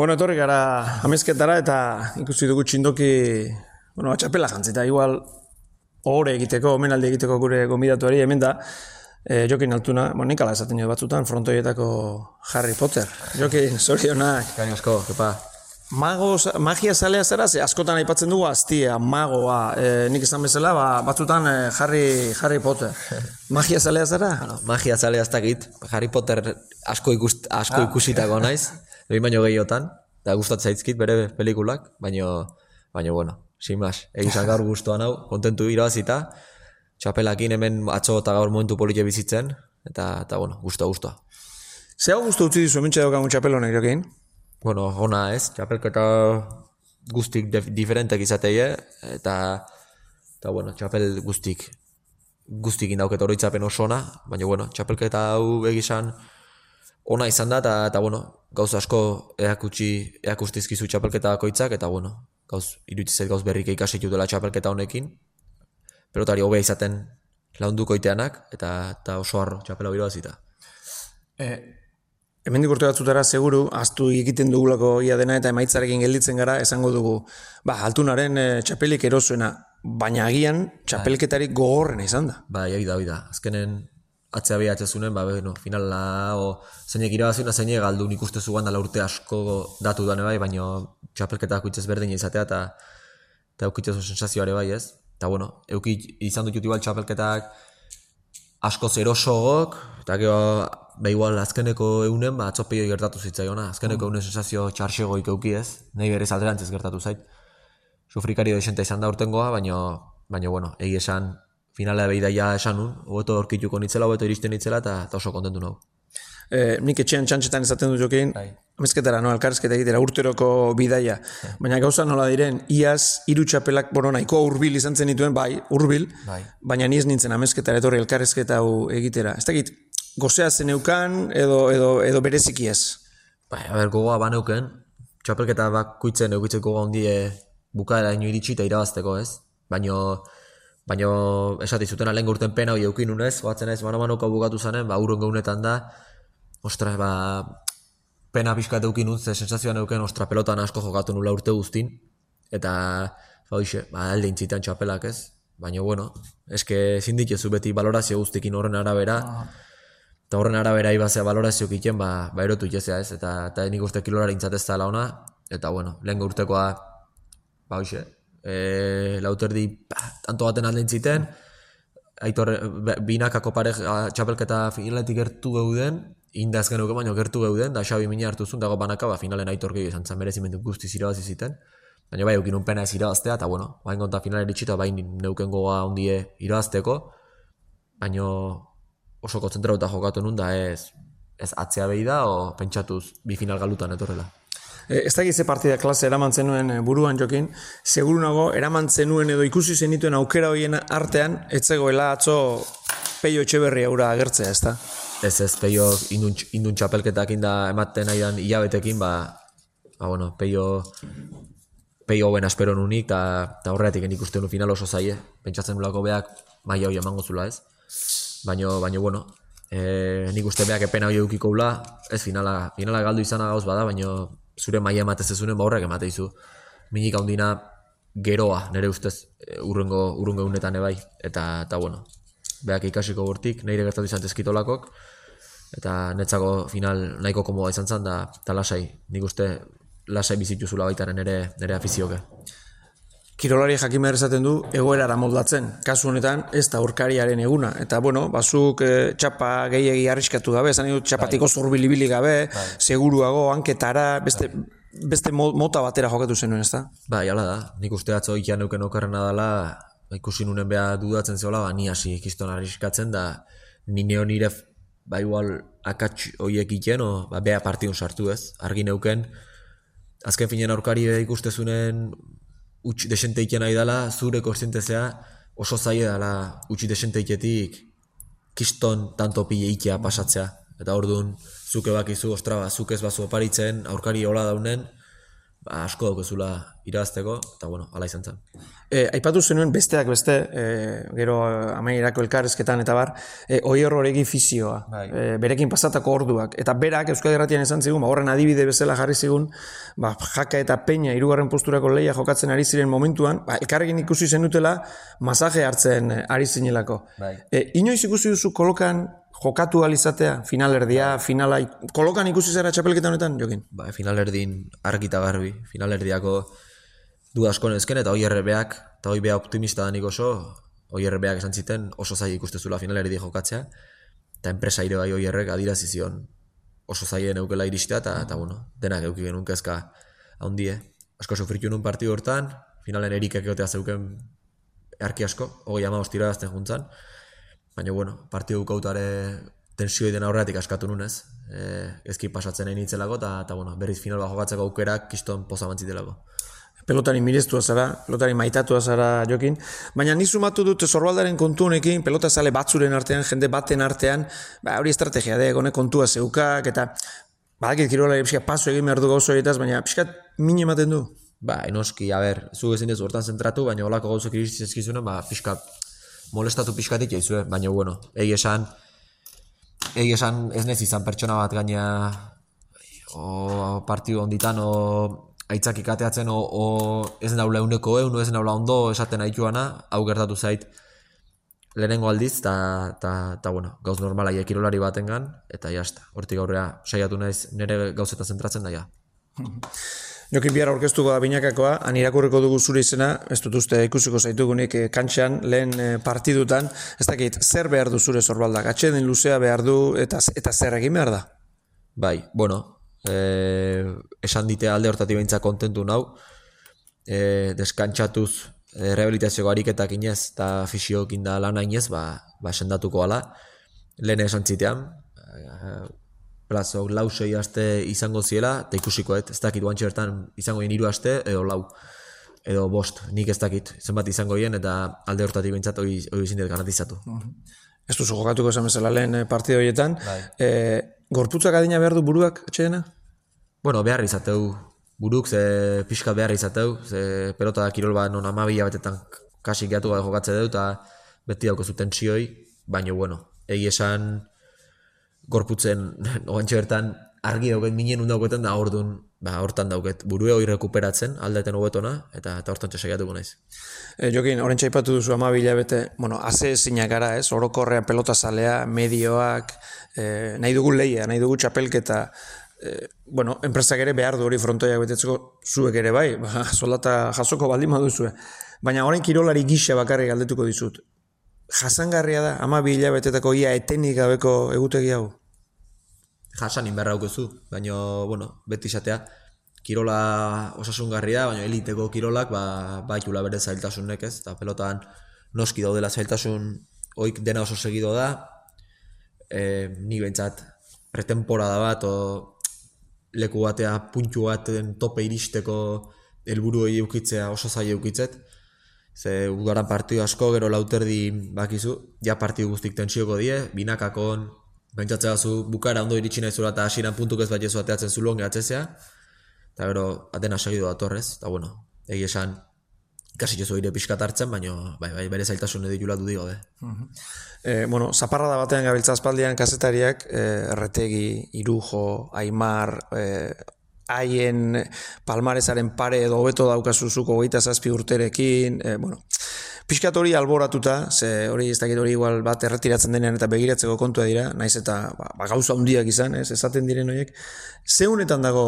Bueno, etorri gara amezketara eta ikusi dugu txindoki, bueno, atxapela jantzita, igual ohore egiteko, omenaldi egiteko gure gomidatuari hemen da, e, Jokin Altuna, bueno, nik ala esaten jo batzutan, frontoietako Harry Potter. Jokin, zorionak. Kain asko, kepa. Mago, magia zalea zera, ze askotan aipatzen dugu aztia, magoa, e, nik esan bezala, ba, batzutan e, Harry, Harry Potter. Magia zalea zera? Magia zalea ez dakit, Harry Potter asko, ikust, asko ikusitako naiz, behin baino gehiotan, eta gustatzen zaizkit bere pelikulak, baino, baino bueno, sin mas, egizan gaur guztuan hau, kontentu irabazita, txapelakin hemen atzo eta gaur momentu politxe bizitzen, eta, eta bueno, guztua, guztua. Ze hau guztu utzi dizu, mintxe daukagun txapelonek, jokin? Bueno, ona ez, txapelketa guztik dif- diferentek izateie, eta, eta bueno, txapel guztik, guztik indauket oroitzapen oso ona, baina bueno, txapelketa hau egizan ona izan da, eta, eta bueno, gauz asko eakutsi, eakustizkizu txapelketa bakoitzak, eta bueno, gauz, iruditzen zait gauz berrik ikasi dela txapelketa honekin, pelotari hobea izaten launduko iteanak, eta, eta oso harro txapela hau irabazita. E, hemen urte batzutara seguru, astu egiten dugulako ia dena eta emaitzarekin gelditzen gara, esango dugu, ba, altunaren e, txapelik erosuena, baina agian txapelketarik gogorrena izan da. Ba, jai da, da. Azkenen atzea beha atxezunen, ba, bueno, finala, o, zeinek irabazuna, zeinek galdu nik uste zugan dala urte asko datu dane bai, baina txapelketa kuitzez berdin izatea, eta eta eukitze oso sensazioare bai, ez? Eta, bueno, eukit izan dut igual txapelketak asko zerosogok, eta gero, ba, igual, azkeneko eunen, ba, atzopeio gertatu zitzaiona, azkeneko eunen sensazio txarxegoik euki ez, nahi berez alderantziz gertatu zait. Sufrikario desenta izan da urtengoa, baina, baina, bueno, egi esan, finala behidaia esan nun, hobeto orkituko nitzela, hobeto iristen nitzela, eta, eta oso kontentu nago. E, nik etxean txantxetan esaten dut jokin, Bai. amezketara, no, elkarrezketa egitera urteroko bidaia. Baina gauza nola diren, iaz hiru txapelak, bueno, nahiko hurbil izan zen dituen, bai, hurbil, Bai. baina ni ez nintzen amezketara etorri elkarrezketa hau egitera. Ez dakit, gozea zeneukan edo, edo, edo bereziki ez. Bai, a ber, gogoa baneuken, txapelketa bakuitzen eukitzeko gogoa handie bukaera ino iritsi eta irabazteko, ez? Baino, baino esati zuten lehen urten pena hori eukin unez, goatzen ez, mano-manoko bukatu zanen, ba, urren gaunetan da, ostras, ba, pena pixkat eukin nun, ze sensazioan euken, ostra, pelotan asko jokatu nula urte guztin, eta, ba, hoxe, ba, alde intzitan txapelak, ez? Baina, bueno, eske ezin dituzu beti balorazio guztikin horren arabera, Eta horren arabera ibazea balorazio egiten, ba, ba erotu itezea ez, eta, eta nik uste kilorara intzatez launa, eta bueno, lehen urtekoa, ba hoxe, e, lauterdi, ba, tanto baten alde intziten, aitor, binakako pare txapelketa finaletik gertu geuden, inda azken euken baino gertu geuden, da Xabi mina hartu zuen, dago banaka, ba, finalen aitor gehi izan zen merezimendu guztiz irabazi ziten, baina bai, eukin un pena ez irabaztea, eta bueno, bain konta finalen itxita, bain neuken goga hundie irabazteko, baino oso kontzentrauta jokatu nun da ez ez atzea behi da o pentsatuz bi final galutan etorrela. E, ez dakit ze partida klase eraman zenuen e, buruan jokin, seguru nago eraman zenuen edo ikusi zenituen aukera horien artean, etzegoela atzo peio etxeberri aura agertzea, ez da? Ez ez, peio indun, indun txapelketak ematen nahi dan hilabetekin, ba, ba bueno, peio peio hoben espero nunik, eta ta horretik nik uste final oso zaie, pentsatzen nulako beak maila hori emango zula ez. Baino, baino bueno, e, nik uste beak epena hori eukiko ula, ez finala, finala galdu izana gauz bada, baino zure maila ematez ezunen ba horrek emate izu. Minik handina geroa, nire ustez, e, urrengo, urrengo unetan ebai, eta, eta bueno, beak ikasiko bortik, nire gertatu izan tezkitolakok, eta netzako final nahiko komoda izan zen, da, eta lasai, nik uste lasai bizituzula baitaren nire, nire afizioke. Kirolari jakin behar esaten du egoerara moldatzen. Kasu honetan ez da aurkariaren eguna. Eta bueno, bazuk e, txapa gehiegi arriskatu gabe, esan dut txapatiko zurbilibili gabe, seguruago, hanketara, beste, beste mo- mota batera jokatu zenuen, ez da? Bai, hala da, nik uste atzo ikian neuken okerrena dela, ba, ikusi nunen beha dudatzen zeola, ba, ni hasi ikiston arriskatzen, da ni neo nire, ba, igual, akats hoiek iken, o, ba, beha partidun sartu ez, argi neuken, azken finen aurkari ikustezunen utx desente iken nahi dela, zure korsientezea oso zaila dela utxi desente iketik kiston tanto pile ikea pasatzea. Eta orduan, zuke bakizu, ostra, ba, zuk ez bazu oparitzen, aurkari hola daunen, ba, asko daukezula irabazteko, eta bueno, ala izan zen. E, aipatu zenuen besteak beste, e, gero amaierako elkarrezketan eta bar, e, oier horregi fizioa, Bai. e, berekin pasatako orduak. Eta berak Euskal Herratian esan zigun, ba, horren adibide bezala jarri zigun, ba, jaka eta peña hirugarren posturako leia jokatzen ari ziren momentuan, ba, elkarrekin ikusi zenutela masaje hartzen eh, ari zinelako. Bai. E, inoiz ikusi duzu kolokan jokatu alizatea, finalerdia, finala, kolokan ikusi zara txapelketa honetan, jokin? Ba, finalerdin argita garbi, finalerdiako du asko nezken, eta oierrebeak, eta oi beha optimista danik oso, oierrebeak esan ziten oso zai ikustezula finalerdi jokatzea, eta enpresa ire bai oierrek adirazi zion oso zaien eukela iristea, eta, eta bueno, denak euki genuen kezka handie. Asko sufritu nun partidu hortan, finalen erikek egotea zeuken erki asko, hogei ama hostira azten juntzan, baina bueno, partidu kautare tensioi den aurretik askatu nunez, e, ezki pasatzen egin itzelako, eta, bueno, berriz final jokatzeko aukerak kiston poza bantzitelako. pelotari mirestua zara, pelotari maitatua zara jokin, baina ni sumatu dut zorbaldaren kontu honekin, pelota zale batzuren artean, jende baten artean, ba, hori estrategia de, honek kontua zeukak, eta badakit kirolari pixka paso egin behar du gauzo horietaz, baina pixka min ematen du. Ba, enoski, a ber, zu ezin ez hortan zentratu, baina olako gauzok iristiz ezkizunen, ba, pixka, molestatu pixkatik jaizue, baina bueno, egi esan, egi esan ez nez izan pertsona bat gaina, o partidu onditan, o aitzakik ateatzen, o, o ez naula euneko eun, ez naula ondo esaten aituana, hau gertatu zait, lehenengo aldiz, eta, ta, ta, bueno, gauz normala kirolari batengan, eta jazta, hortik aurrea saiatu naiz nire gauzeta zentratzen da ja. Jokin bihar orkestuko da binakakoa, han irakurriko dugu zure izena, ez dut uste ikusiko zaitugunik eh, kantxan, lehen eh, partidutan, ez dakit, zer behar du zure zorbaldak, atxeden luzea behar du, eta, eta zer egin behar da? Bai, bueno, eh, esan dite alde hortatik behintza kontentu nau, eh, deskantxatuz eh, rehabilitazioko ariketak inez eta fisiokin da lana inez, ba, ba sendatuko ala. Lehen esan zitean, plazok lau sei aste izango ziela, eta ikusikoet, ez dakit guantxe bertan izango hiru aste, edo lau, edo bost, nik ez dakit, zenbat izango hien, eta alde hortatik behintzat hori hori ezin dut garantizatu. Ez duzu jokatuko esan bezala lehen eh, partida horietan, Bai. eh, gorputzak adina behar du buruak atxedena? Bueno, behar izateu, buruk ze pixka behar izateu, ze pelota da kirol bat non amabila betetan kasik gehiatu gabe jokatze dut, eta beti dauko zu tentsioi, baina bueno, egi esan gorputzen oantxe bertan argi dauket minen dauketen da ordun ba, hortan dauket burue hori rekuperatzen aldeten hobetona eta eta hortan saiatuko naiz. E, Jokin, orain txaipatu duzu ama bete, bueno, haze ezinak gara, ez, orokorrean pelota zalea, medioak, e, nahi dugu leia, nahi dugu txapelketa, e, bueno, enpresak ere behar du hori frontoiak betetzeko zuek ere bai, ba, soldata jasoko baldin baduzue. Baina orain kirolari gisa bakarrik galdetuko dizut. Jasangarria da, ama betetako ia etenik gabeko egutegi hau? Jasan inberra daukazu, baina, bueno, beti izatea, kirola osasungarria, baina eliteko kirolak, ba, baitula bere zailtasunek ez, eta pelotan noski daudela zailtasun oik dena oso segido da, e, ni behintzat pretemporada bat, o leku batea puntu baten tope iristeko helburu hori eukitzea oso zaila eukitzet, ze udaran partidu asko, gero lauterdi bakizu, ja partidu guztik tensioko die, binakakon, Pentsatzea zu bukara ondo iritsi nahi zula eta hasieran puntuk ez bat jesu ateatzen zu longe atzezea. Eta gero, atena segido datorrez, eta bueno, egi esan, kasi jesu ire pixkat hartzen, baina bai, bai, bere zailtasun edo julatu digo, de. E, bueno, zaparrada batean gabiltza aspaldian kazetariak, e, erretegi, irujo, aimar, e, haien palmarezaren pare edo hobeto daukazuzuko hogeita zazpi urterekin, e, bueno, pixkat hori alboratuta, ze hori ez dakit hori igual bat erretiratzen denean eta begiratzeko kontua dira, naiz eta ba, ba, gauza handiak izan, ez, esaten diren horiek, zeunetan dago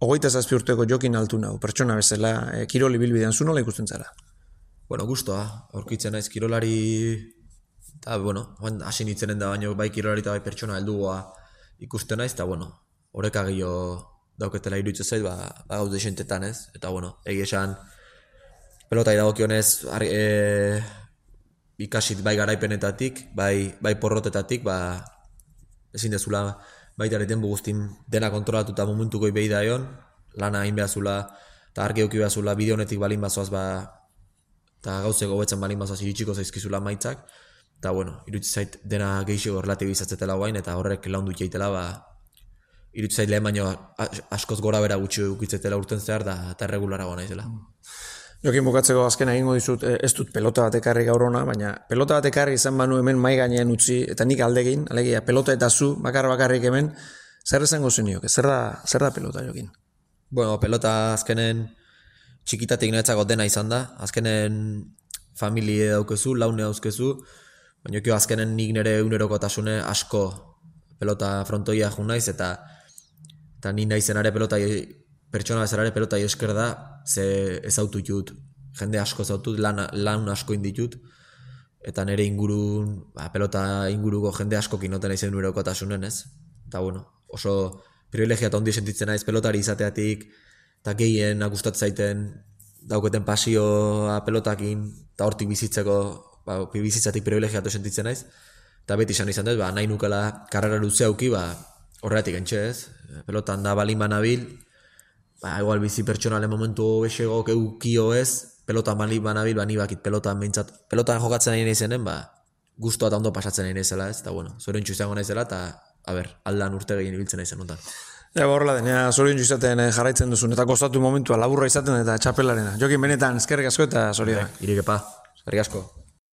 hogeita zazpi urteko jokin altu nau, pertsona bezala, e, kiroli bilbidean zu nola ikusten zara? Bueno, gustoa, aurkitzen naiz kirolari, eta bueno, hasi nintzenen da baino bai kirolari eta bai pertsona heldugoa ikusten naiz, eta bueno, horreka gehiago dauketela iruditzen zait, ba, ba gaude esentetan ez, eta bueno, egi esan, pelota idagokionez ar, e, ikasit bai garaipenetatik, bai, bai porrotetatik, ba, ezin dezula baita ere denbu guztin dena kontrolatu eta momentuko behi da egon, lana egin behazula, eta argi euki behazula bideo honetik balin bazoaz, ba, eta gauzeko hobetzen balin bazoaz iritsiko zaizkizula maitzak, eta bueno, iruditzen zait dena gehiago relatibizatzatela guain, eta horrek laundu jaitela, ba, irutzait lehen baino as- askoz gora bera gutxi ukitzetela urten zehar da eta erregularagoa naizela. Jokin bukatzeko azken egingo dizut, eh, ez dut pelota bat ekarri gaur ona, baina pelota bat ekarri izan banu hemen mai gainean utzi, eta nik aldegin, alegia, pelota eta zu, bakar bakarrik hemen, zer esango zenioke, zer da, zer da pelota jokin? Bueno, pelota azkenen txikitatik niretzako dena izan da, azkenen familie daukezu, laune dauzkezu, baina kio azkenen nik nire unerokotasune asko pelota frontoia jun naiz, eta eta ni naizenare pelota pertsona bezalare pelota esker da, ze ezautu jut, jende asko zautut, lan, lan asko inditut, eta nire ingurun, ba, pelota inguruko jende asko kinoten naizen unerokotasunen, ez? Eta bueno, oso privilegiat ondi sentitzen naiz pelotari izateatik, eta gehien gustatzen zaiten dauketen pasioa pelotakin, eta hortik bizitzeko, ba, bizitzatik privilegiatu sentitzen naiz, eta beti izan izan dut, ba, nahi nukela karrera luze auki, ba, horregatik entxe ez, pelotan da balin banabil, ba, igual bizi pertsonale momentu besego eukio ez, pelotan balin banabil, ba, ni bakit pelotan behintzat, pelotan jokatzen nahi naizenen, ba, guztua eta ondo pasatzen nahi naizela ez, eta bueno, zure izango naizela, eta, a ber, aldan urte gehien ibiltzen naizen ondan. Ja, ba, horrela denea, zorion izaten eh, jarraitzen duzun, eta kostatu momentua laburra izaten eta txapelarena. Jokin benetan, eskerrik asko eta zorion. Irikepa, eskerrik asko.